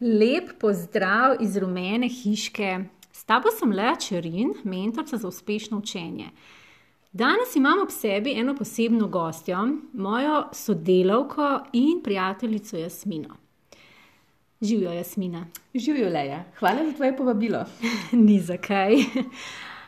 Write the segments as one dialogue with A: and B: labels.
A: Lep pozdrav iz rumene hiške. S tabo sem Lea Čerin, mentorica za uspešno učenje. Danes imam ob sebi eno posebno gostjo, mojo sodelavko in prijateljico Jasmino. Živijo, Jasmina.
B: Živijo, Leja. Hvala za tvoje povabilo.
A: Ni zakaj.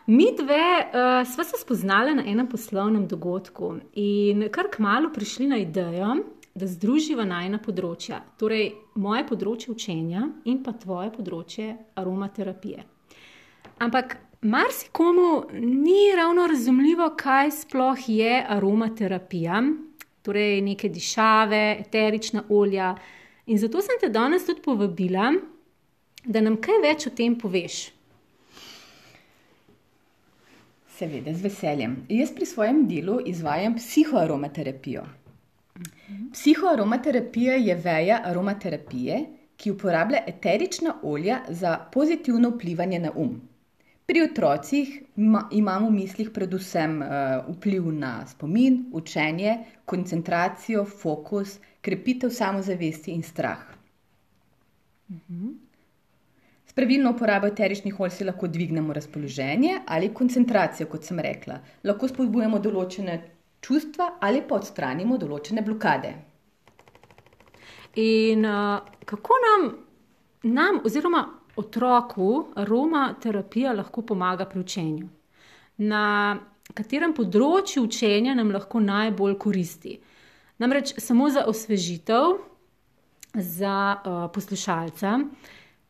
A: Mi dve uh, sva se spoznala na enem poslovnem dogodku in kar kmalo prišli na idejo, da združiva najna področja, torej moje področje učenja in pa tvoje področje aromaterapije. Ampak marsikomu ni ravno razumljivo, kaj sploh je aromaterapija, torej neke dišave, eterična olja. In zato sem te danes tudi povabila, da nam kaj več o tem poveš.
B: Seveda, z veseljem. Jaz pri svojem delu izvajam psihoaromaterapijo. Psihoaromaterapija je veja aromaterapije, ki uporablja eterična olja za pozitivno vplivanje na um. Pri otrocih imamo v mislih predvsem uh, vpliv na spomin, učenje, koncentracijo, fokus, krepitev samozavesti in strah. S pravilno uporabo eteričnih olj si lahko dvignemo razpoloženje ali koncentracijo, kot sem rekla. Lahko spodbujamo določene čustva ali pa odstranimo določene blokade.
A: In uh, kako nam, nam, oziroma otroku, aromaterapija lahko pomaga pri učenju? Na katerem področju učenja nam lahko najbolj koristi? Namreč samo za osvežitev, za uh, poslušalca.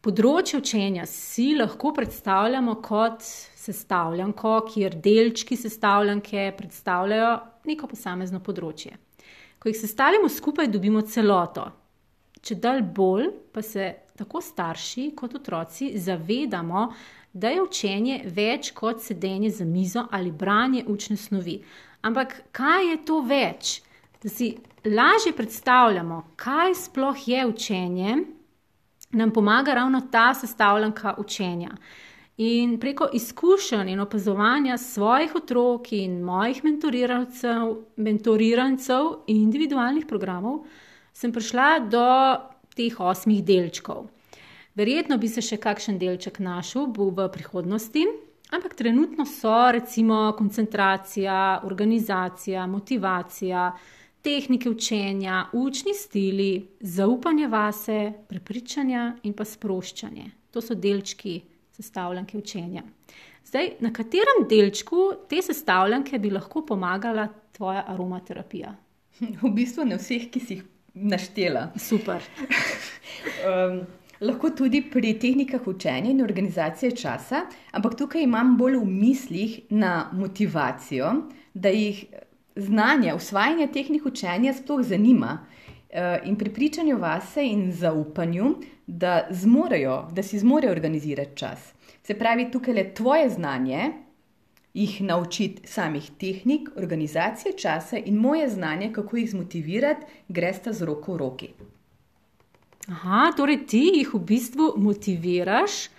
A: Področje učenja si lahko predstavljamo kot sestavljanko, kjer delčki sestavljanke predstavljajo neko posamezno področje. Ko jih sestavimo skupaj, dobimo celoto. Če dalj bolj pa se tako starši kot otroci zavedamo, da je učenje več kot sedenje za mizo ali branje učne snovi. Ampak kaj je to več? Da si lažje predstavljamo, kaj sploh je učenje, nam pomaga ravno ta sestavljanka učenja. In preko izkušenj in opazovanja svojih otrok in mojih mentorirancev in individualnih programov sem prišla do teh osmih delčkov. Verjetno bi se še kakšen delček našel v prihodnosti, ampak trenutno so recimo koncentracija, organizacija, motivacija, tehnike učenja, učni stili, zaupanje vase, prepričanja in pa sproščanje. To so delčki sestavljanke učenja. Zdaj, na katerem delčku te sestavljanke bi lahko pomagala tvoja aromaterapija?
B: V bistvu na vseh, ki si jih naštela.
A: Super.
B: um, lahko tudi pri tehnikah učenja in organizacije časa, ampak tukaj imam bolj v mislih na motivacijo, da jih znanje, usvajanje tehnik učenja sploh zanima. In pripričanju vase in zaupanju, da, zmorejo, da si zmorejo organizirati čas. Se pravi, tukaj je tvoje znanje, jih naučiti samih tehnik, organizacije časa in moje znanje, kako jih zmotivirati, gre sta z roko v roki.
A: Aha, torej ti jih v bistvu motiviraš,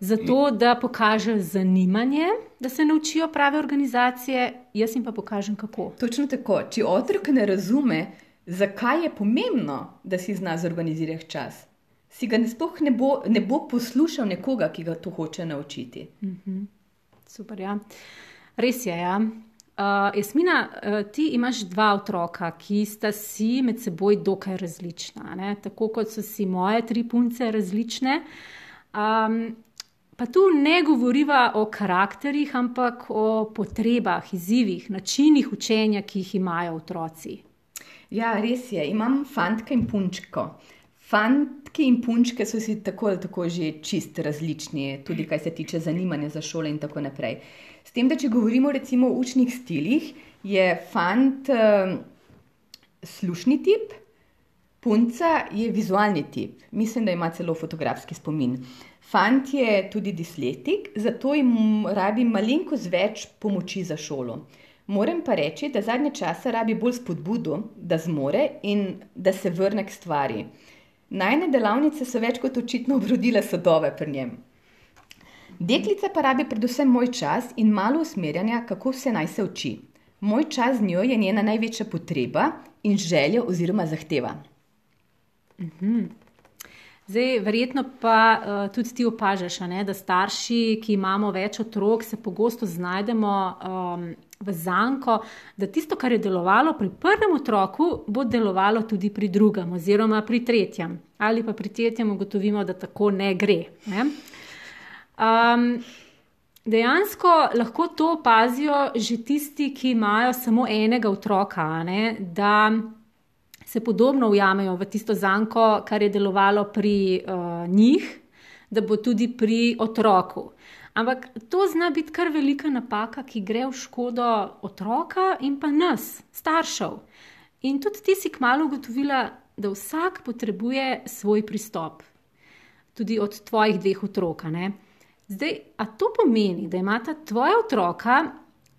A: zato da pokažeš zanimanje, da se naučijo prave organizacije, jaz jim pa pokažem kako.
B: Točno tako. Če otrok ne razume, zakaj je pomembno, da si zna zorganizirati čas, si ga ne, ne, bo, ne bo poslušal nekoga, ki ga to hoče naučiti.
A: Mm -hmm. Super, ja. Res je. Ja. Uh, Jasmina, uh, ti imaš dva otroka, ki sta si med seboj dokaj različna, ne? tako kot so si moje tri punce različne. Um, pa tu ne govoriva o karakterih, ampak o potrebah, izzivih, načinih učenja, ki jih imajo otroci.
B: Ja, res je. Imam fantka in punčko. Fantki in punčke so si tako ali tako že čist različni, tudi kar se tiče zanimanja za šole in tako naprej. S tem, da če govorimo recimo o učnih stilih, je fant uh, slušni tip, punca je vizualni tip. Mislim, da ima celo fotografski spomin. Fant je tudi disletik, zato jim rabi malenkost več pomoči za šolo. Moram pa reči, da zadnje čase rabi bolj spodbudo, da zmore in da se vrne k stvari. Najne delavnice so več kot očitno obrodile sadove pri njem. Deklica pa rabi predvsem moj čas in malo usmerjanja, kako se naj se uči. Moj čas z njo je njena največja potreba in želja oziroma zahteva.
A: Mhm. Zdaj, verjetno pa uh, tudi ti opažaš, ne, da starši, ki imamo več otrok, se pogosto znajdemo um, v zanko, da tisto, kar je delovalo pri prvem otroku, bo delovalo tudi pri drugem, oziroma pri tretjem. Ali pa pri tretjem ugotovimo, da tako ne gre. Ne. Um, dejansko lahko to opazijo že tisti, ki imajo samo enega otroka. Ne, se podobno ujamejo v tisto zanko, kar je delovalo pri uh, njih, da bo tudi pri otroku. Ampak to zna biti kar velika napaka, ki gre v škodo otroka in pa nas, staršev. In tudi ti si kmalo ugotovila, da vsak potrebuje svoj pristop, tudi od tvojih dveh otrok. Zdaj, a to pomeni, da imata tvoja otroka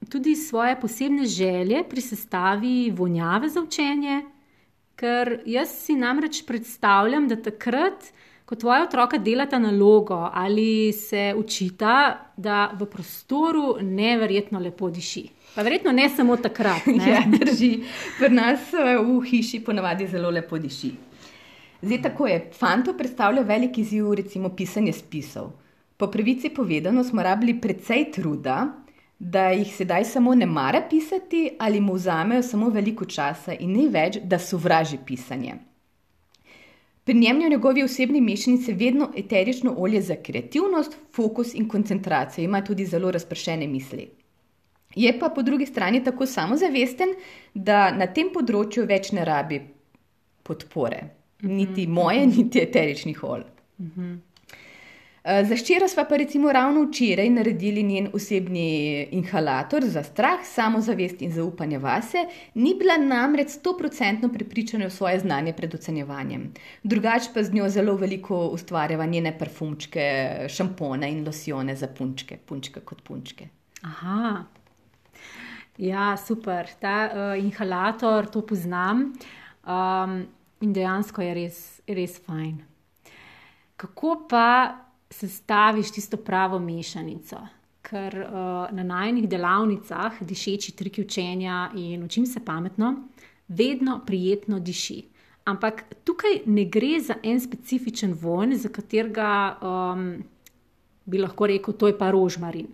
A: tudi svoje posebne želje pri sestavi vonjave za učenje, Ker jaz si namreč predstavljam, da takrat, ko tvoja otroka delata nalogo ali se učita, da v prostoru neverjetno lepo diši. Pa verjetno ne samo takrat. Ne?
B: Ja, drži. Pri nas eh, v hiši ponavadi zelo lepo diši. Zdaj tako je. Fanto predstavlja velik izziv, recimo pisanje spisov. Po pravici povedano smo rabili precej truda, da jih sedaj samo ne mara pisati ali mu vzamejo samo veliko časa in ne več, da sovraži pisanje. Pri njem je v njegovi osebni mešanici vedno eterično olje za kreativnost, fokus in koncentracijo, ima tudi zelo razpršene misli. Je pa po drugi strani tako samozavesten, da na tem področju več ne rabi podpore, niti moje, niti eteričnih olj. Mm -hmm. Eh, za ščira smo pa recimo ravno včeraj naredili njen osebni inhalator za strah, samozavest in zaupanje vase, ni bila namreč stoprocentno prepričana v svoje znanje pred ocenjevanjem. Drugače pa z njo zelo veliko ustvarjava njene parfumčke, šampone in losione za punčke, punčke kot punčke.
A: Aha. Ja, super. Ta uh, inhalator, to poznam um, in dejansko je res, res fajn. Kako pa sestaviš tisto pravo mešanico. Ker uh, na najnih delavnicah, dišeči triki učenja in učim se pametno, vedno prijetno diši. Ampak tukaj ne gre za en specifičen von, za katerega um, bi lahko rekel, to je pa rožmarin.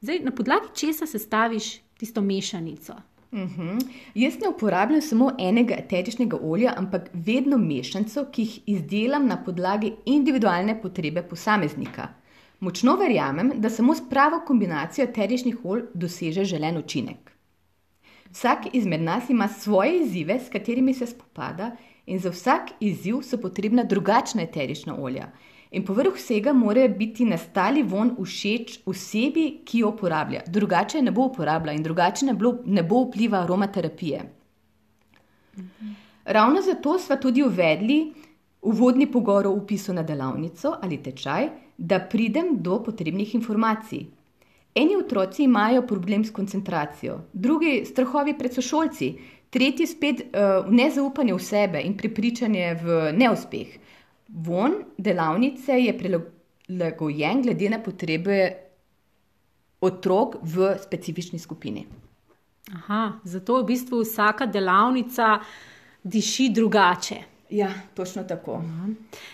A: Zdaj, na podlagi česa sestaviš tisto mešanico?
B: Uh mhm. -huh. Jaz ne uporabljam samo enega eteričnega olja, ampak vedno mešanico, ki jih izdelam na podlagi individualne potrebe posameznika. Močno verjamem, da samo s pravo kombinacijo eteričnih olj doseže želen učinek. Vsak izmed nas ima svoje izzive, s katerimi se spopada, in za vsak izziv so potrebna drugačna eterična olja. In povrh vsega mora biti nastali von všeč osebi, ki jo uporablja. Drugače ne bo uporabljala in drugače ne bo, ne bo vpliva aromaterapije. Mhm. Ravno zato smo tudi uvedli uvodni pogovor o upisu na delavnico ali tečaj, da pridem do potrebnih informacij. Eni otroci imajo problem s koncentracijo, drugi strahovi pred sošolci, tretji spet uh, nezaupanje v sebe in prepričanje v neuspeh. Von delavnice je prilagojen glede na potrebe otrok v specifični skupini.
A: Aha, zato v bistvu vsaka delavnica diši drugače.
B: Ja, točno tako.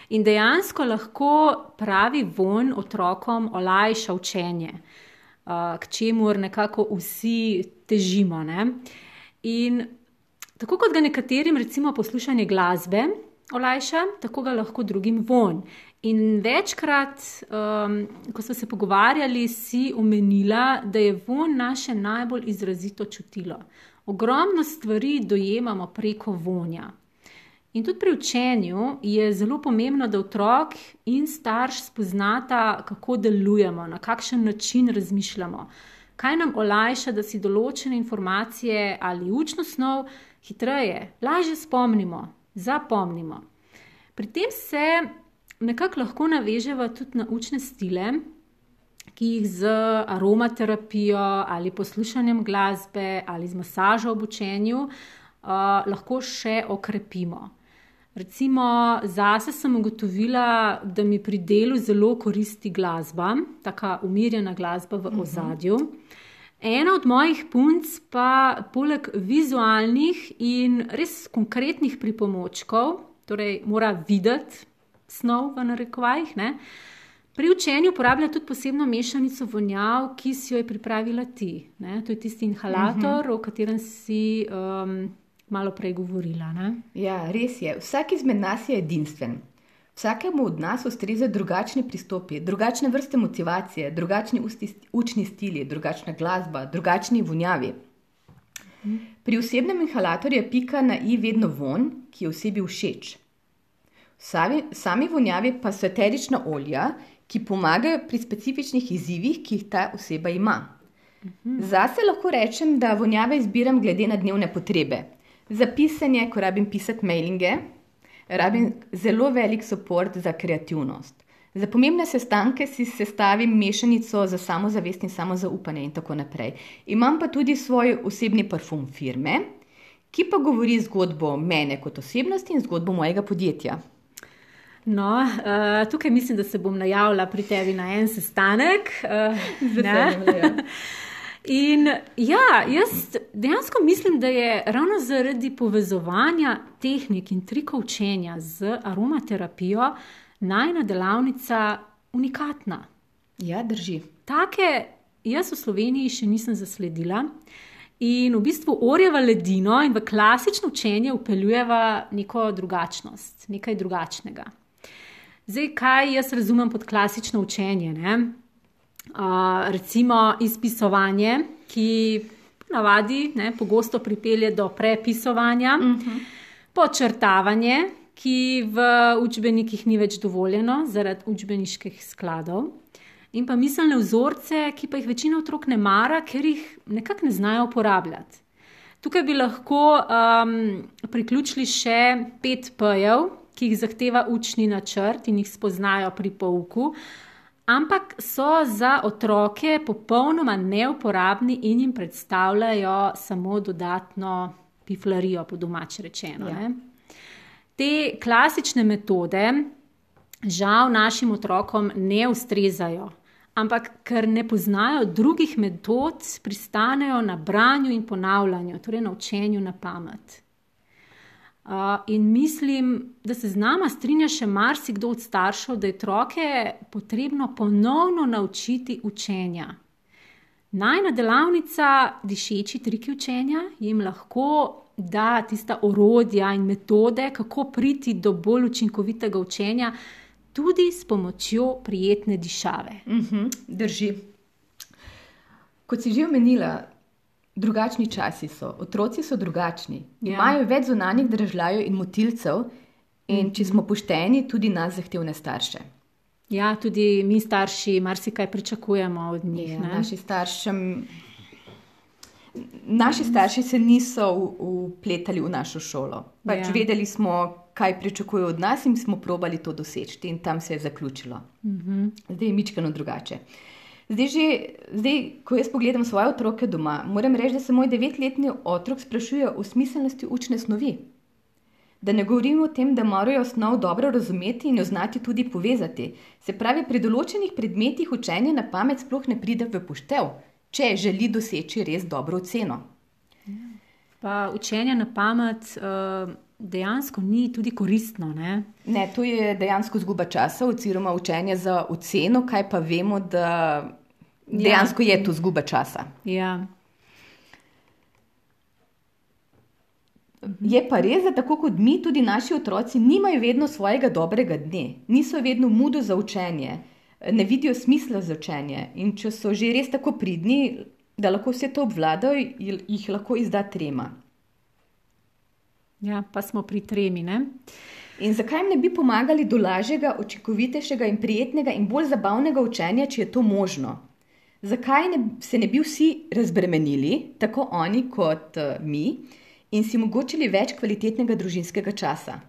A: In dejansko lahko pravi von otrokom olajša učenje, k čemu nekako vsi težimo. Ne? In tako kot ga nekaterim, recimo, poslušanje glasbe olajša, tako ga lahko drugim von. In večkrat, um, ko smo se pogovarjali, si omenila, da je von naše najbolj izrazito čutilo. Ogromno stvari dojemamo preko vonja. In tudi pri učenju je zelo pomembno, da otrok in starš spoznata, kako delujemo, na kakšen način razmišljamo, kaj nam olajša, da si določene informacije ali učno snov hitreje, lažje spomnimo, zapomnimo. Pri tem se nekako lahko navežemo tudi na učne stile, ki jih z aromaterapijo ali poslušanjem glasbe ali z masažo ob učenju uh, lahko še okrepimo. Recimo, zase sem ugotovila, da mi pri delu zelo koristi glasba, tako umirjena glasba v mhm. ozadju. Uh -huh. Ena od mojih punc pa poleg vizualnih in res konkretnih pripomočkov, torej mora videti snov v narekovajih. Ne? Pri učenju uporablja tudi posebno mešanico vonjav, ki si jo je pripravila ti. Ne? To je tisti inhalator, uh -huh. o katerem si um, malo prej govorila. Ne?
B: Ja, res je. Vsak izmed nas je edinstven. Vsakemu od nas ustrezajo drugačni pristopi, drugačne vrste motivacije, drugačni učni stili, drugačna glasba, drugačni vonjavi. Pri osebnem inhalatorju je pika na i vedno von, ki je osebi všeč. Sami, sami vonjavi pa so eterična olja, ki pomagajo pri specifičnih izzivih, ki jih ta oseba ima. Zase lahko rečem, da vonjave izbiram glede na dnevne potrebe. Za pisanje, ko rabim pisati mailinge, rabim zelo velik podpor za kreativnost. Za pomembne sestanke si sestavim mešanico za samozavest in samozaupanje in tako naprej. Imam pa tudi svoj osebni parfum firme, ki pa govori zgodbo mene kot osebnosti in zgodbo mojega podjetja.
A: No, uh, tukaj mislim, da se bom najavila pri tebi na en sestanek. Uh, In ja, jaz dejansko mislim, da je ravno zaradi povezovanja tehnik in trikov učenja z aromaterapijo najna delavnica unikatna.
B: Ja, drži.
A: Take jaz v Sloveniji še nisem zasledila. In v bistvu orjeva ledino in v klasično učenje upeljujeva neko drugačnost, nekaj drugačnega. Zdaj, kaj jaz razumem pod klasično učenje? Ne? Recimo izpisovanje, ki navadi ne, pogosto pripelje do prepisovanja, uh mhm. -huh. počrtavanje, ki v učbenikih ni več dovoljeno zaradi učbeniških skladov. In pa miselne vzorce, ki pa jih večina otrok ne mara, ker jih nekako ne znajo uporabljati. Tukaj bi lahko um, priključili še pet pojev, ki jih zahteva učni načrt in jih spoznajo pri pouku. Uh, ampak so za otroke popolnoma neuporabni in jim predstavljajo samo dodatno piflarijo, po domač rečeno. Ja. Te klasične metode, žal, našim otrokom ne ustrezajo. Ampak, ker ne poznajo drugih metod, pristanejo na branju in ponavljanju, torej na učenju na pamet. In mislim, da se z nama strinja še marsikdo od staršev, da je otroke potrebno ponovno naučiti učenja. Najna delavnica, dišeči triki učenja, jim lahko da tista orodja in metode, kako priti do bolj učinkovitega učenja, tudi s pomočjo prijetne dišave.
B: Mm -hmm, drži. Kot si že omenila, Drugačni časi so, otroci so drugačni, ja. imajo več zunanjih državljanov in motilcev, in če smo pošteni, tudi nas zahtevne starše.
A: Ja, tudi mi, starši, marsikaj pričakujemo od njih. Ja,
B: naši, staršem, naši starši se niso upletali v našo šolo. Pač ja. Vedeli smo, kaj pričakujejo od nas, in smo probali to doseči, in tam se je zaključilo. Uh mhm. -huh. Zdaj je mičkano drugače. Uh, Zdaj, že, zdaj, ko jaz pogledam svoje otroke doma, moram reči, da se moj devetletni otrok sprašuje o smiselnosti učne snovi. Da ne govorimo o tem, da morajo snov dobro razumeti in jo znati tudi povezati. Se pravi, pri določenih predmetih učenje na pamet sploh ne pride v poštev, če želi doseči res dobro oceno.
A: Pa učenje na pamet. Uh dejansko ni tudi koristno. Ne?
B: ne, to je dejansko zguba časa, oziroma učenje za oceno, kaj pa vemo, da. Dejansko ja. je to zguba časa.
A: Ja.
B: Je pa res, da tako kot mi, tudi naši otroci nimajo vedno svojega dobrega dne, niso vedno mudo za učenje, ne vidijo smisla za učenje. In če so že res tako pridni, da lahko vse to obvladajo, jih lahko izda trema.
A: Ja, pa smo pri tremi. Ne?
B: In zakaj jim ne bi pomagali do lažjega, učinkovitejšega in prijetnega in bolj zabavnega učenja, če je to možno? Zakaj ne, se ne bi vsi razbremenili, tako oni kot uh, mi, in si omogočili več kvalitetnega družinskega časa?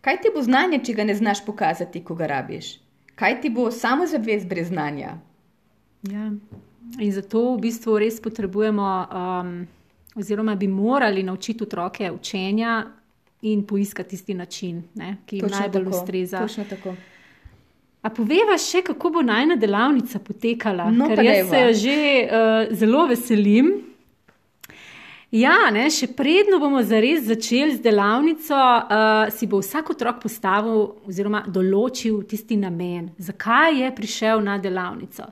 B: Kaj ti bo znanje, če ga ne znaš pokazati, ko ga rabiš? Kaj ti bo samo zavest brez znanja?
A: Ja. In zato v bistvu res potrebujemo. Um, oziroma bi morali naučiti otroke učenja in poiskati tisti način, ne, ki jim Točno najbolj tako. ustreza. A poveva še, kako bo najna delavnica potekala, no, ker jaz se že uh, zelo veselim. Ja, ne, še predno bomo zares začeli z delavnico, uh, si bo vsak otrok postavil oziroma določil tisti namen, zakaj je prišel na delavnico.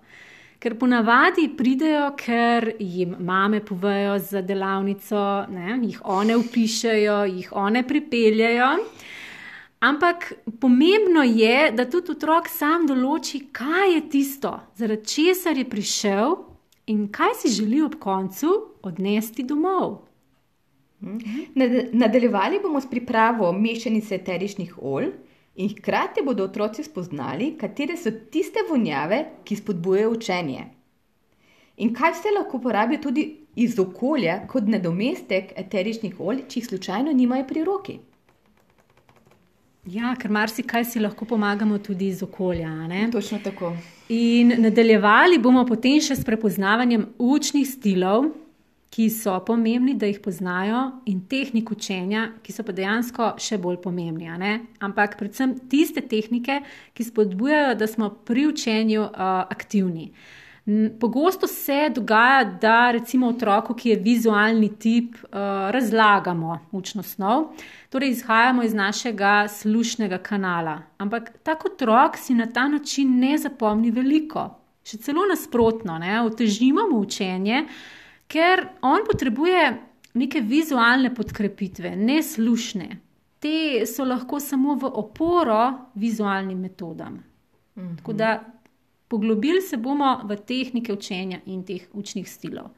A: Ker ponavadi pridejo, ker jim mame povejo za delavnico, ne, jih one upišajo, jih one pripeljajo. Ampak pomembno je, da tudi otrok sam določi, kaj je tisto, zaradi česar je prišel in kaj si želi ob koncu odnesti domov.
B: Nadaljevali bomo s pripravo mešanice eteričnih olj in hkrati bodo otroci spoznali, katere so tiste vonjave, ki spodbujajo učenje. In kaj vse lahko uporabijo tudi iz okolja kot nadomestek eteričnih olj, če jih slučajno nimajo pri roki.
A: Ja, ker marsikaj si lahko pomagamo tudi iz okolja. Ne?
B: Točno tako.
A: In nadaljevali bomo potem še s prepoznavanjem učnih stilov, ki so pomembni, da jih poznajo, in tehnik učenja, ki so pa dejansko še bolj pomembni. Ampak predvsem tiste tehnike, ki spodbujajo, da smo pri učenju uh, aktivni. Pogosto se dogaja, da recimo otroku, ki je vizualni tip, uh, razlagamo učno snov, torej izhajamo iz našega slušnega kanala. Ampak tak otrok si na ta način ne zapomni veliko, še celo nasprotno, ne? otežimo mu učenje, ker on potrebuje neke vizualne podkrepitve, ne slušne. Te so lahko samo v oporo vizualnim metodam. Mhm. Tako da Poglobili se bomo v tehnike učenja in teh učnih stilov.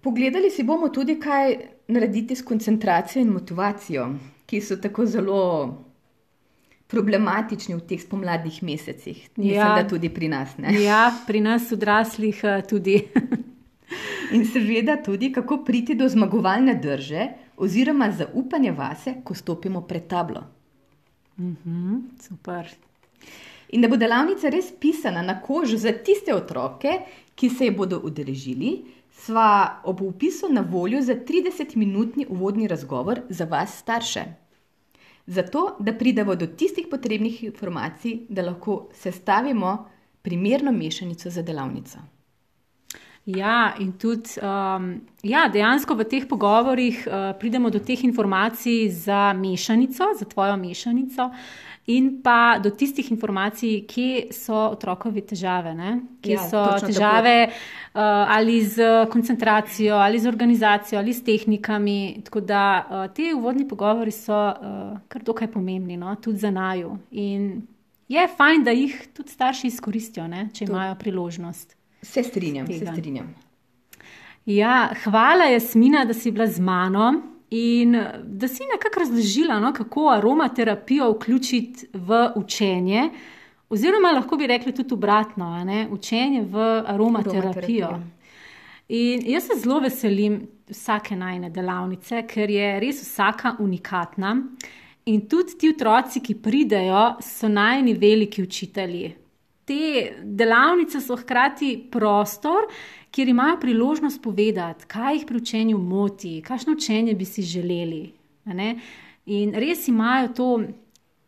B: Pogledali si bomo tudi, kaj narediti s koncentracijo in motivacijo, ki so tako zelo problematični v teh spomladnih mesecih. Mislim, ja, da tudi pri nas. Ne?
A: Ja, pri nas odraslih eh, tudi.
B: in seveda tudi, kako priti do zmagovalne drže oziroma zaupanja vase, ko stopimo pred tablo.
A: Mhm, super.
B: In da bo delavnica res pisana na kožo za tiste otroke, ki se je bodo udeležili, sva ob upisu na voljo za 30-minutni uvodni razgovor za vas, starše. Zato, da pridemo do tistih potrebnih informacij, da lahko sestavimo primerno mešanico za delavnico.
A: Ja, in tudi um, ja, dejansko v teh pogovorih uh, pridemo do teh informacij za mešanico, za tvojo mešanico. In pa do tistih informacij, kje so otrokovi težave, ne? kje ja, so težave uh, ali z koncentracijo, ali z organizacijo, ali s tehnikami. Tako da uh, te uvodni pogovori so uh, kar dokaj pomembni, no? tudi za naju. In je fajn, da jih tudi starši izkoristijo, ne? če to. imajo priložnost.
B: Se strinjam, se strinjam.
A: Ja, hvala, Jasmina, da si bila z mano. In da si nekako razložila, no, kako aromaterapijo vključiti v učenje, oziroma lahko bi rekli tudi obratno, ne, učenje v aromaterapijo. In jaz se zelo veselim vsake najne delavnice, ker je res vsaka unikatna. In tudi ti otroci, ki pridejo, so najni veliki učitelji. Te delavnice so hkrati prostor, kjer imajo priložnost povedati, kaj jih pri učenju moti, kakšno učenje bi si želeli. In res imajo to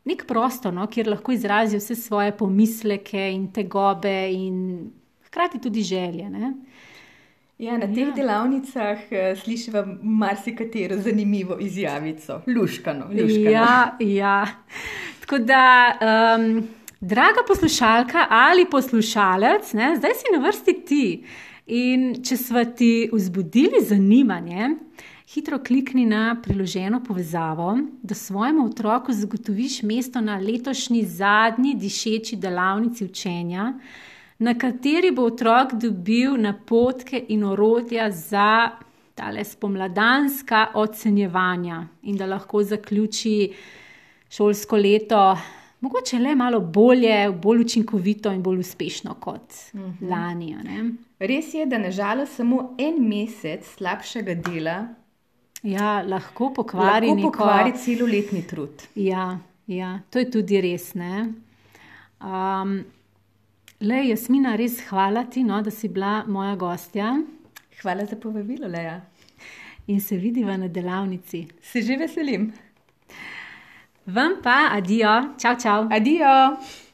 A: nek prostor, no, kjer lahko izrazijo vse svoje pomisleke in tegobe, in hkrati tudi želje. Ne?
B: Ja, na teh ja. delavnicah uh, slišiva marsikatero zanimivo izjavico, luškano. luškano.
A: Ja, ja. Tako da. Um, Draga poslušalka ali poslušalec, ne, zdaj si na vrsti ti. In če smo ti vzbudili zanimanje, hitro klikni na priloženo povezavo, da svojemu otroku zagotoviš mesto na letošnji zadnji dišeči delavnici učenja, na kateri bo otrok dobil napotke in orodja za tale spomladanska ocenjevanja in da lahko zaključi šolsko leto mogoče le malo bolje, bolj učinkovito in bolj uspešno kot uh mhm. -huh. lani.
B: Res je, da nažalost samo en mesec slabšega dela.
A: Ja, lahko pokvari,
B: lahko neko... pokvari celoletni trud.
A: Ja, ja, to je tudi res. Um, le, Jasmina, res hvala ti, no, da si bila moja gostja.
B: Hvala za povabilo, Leja.
A: In se vidiva na delavnici.
B: Se že veselim.
A: Vampa, adiós. Tchau, tchau.
B: Adiós.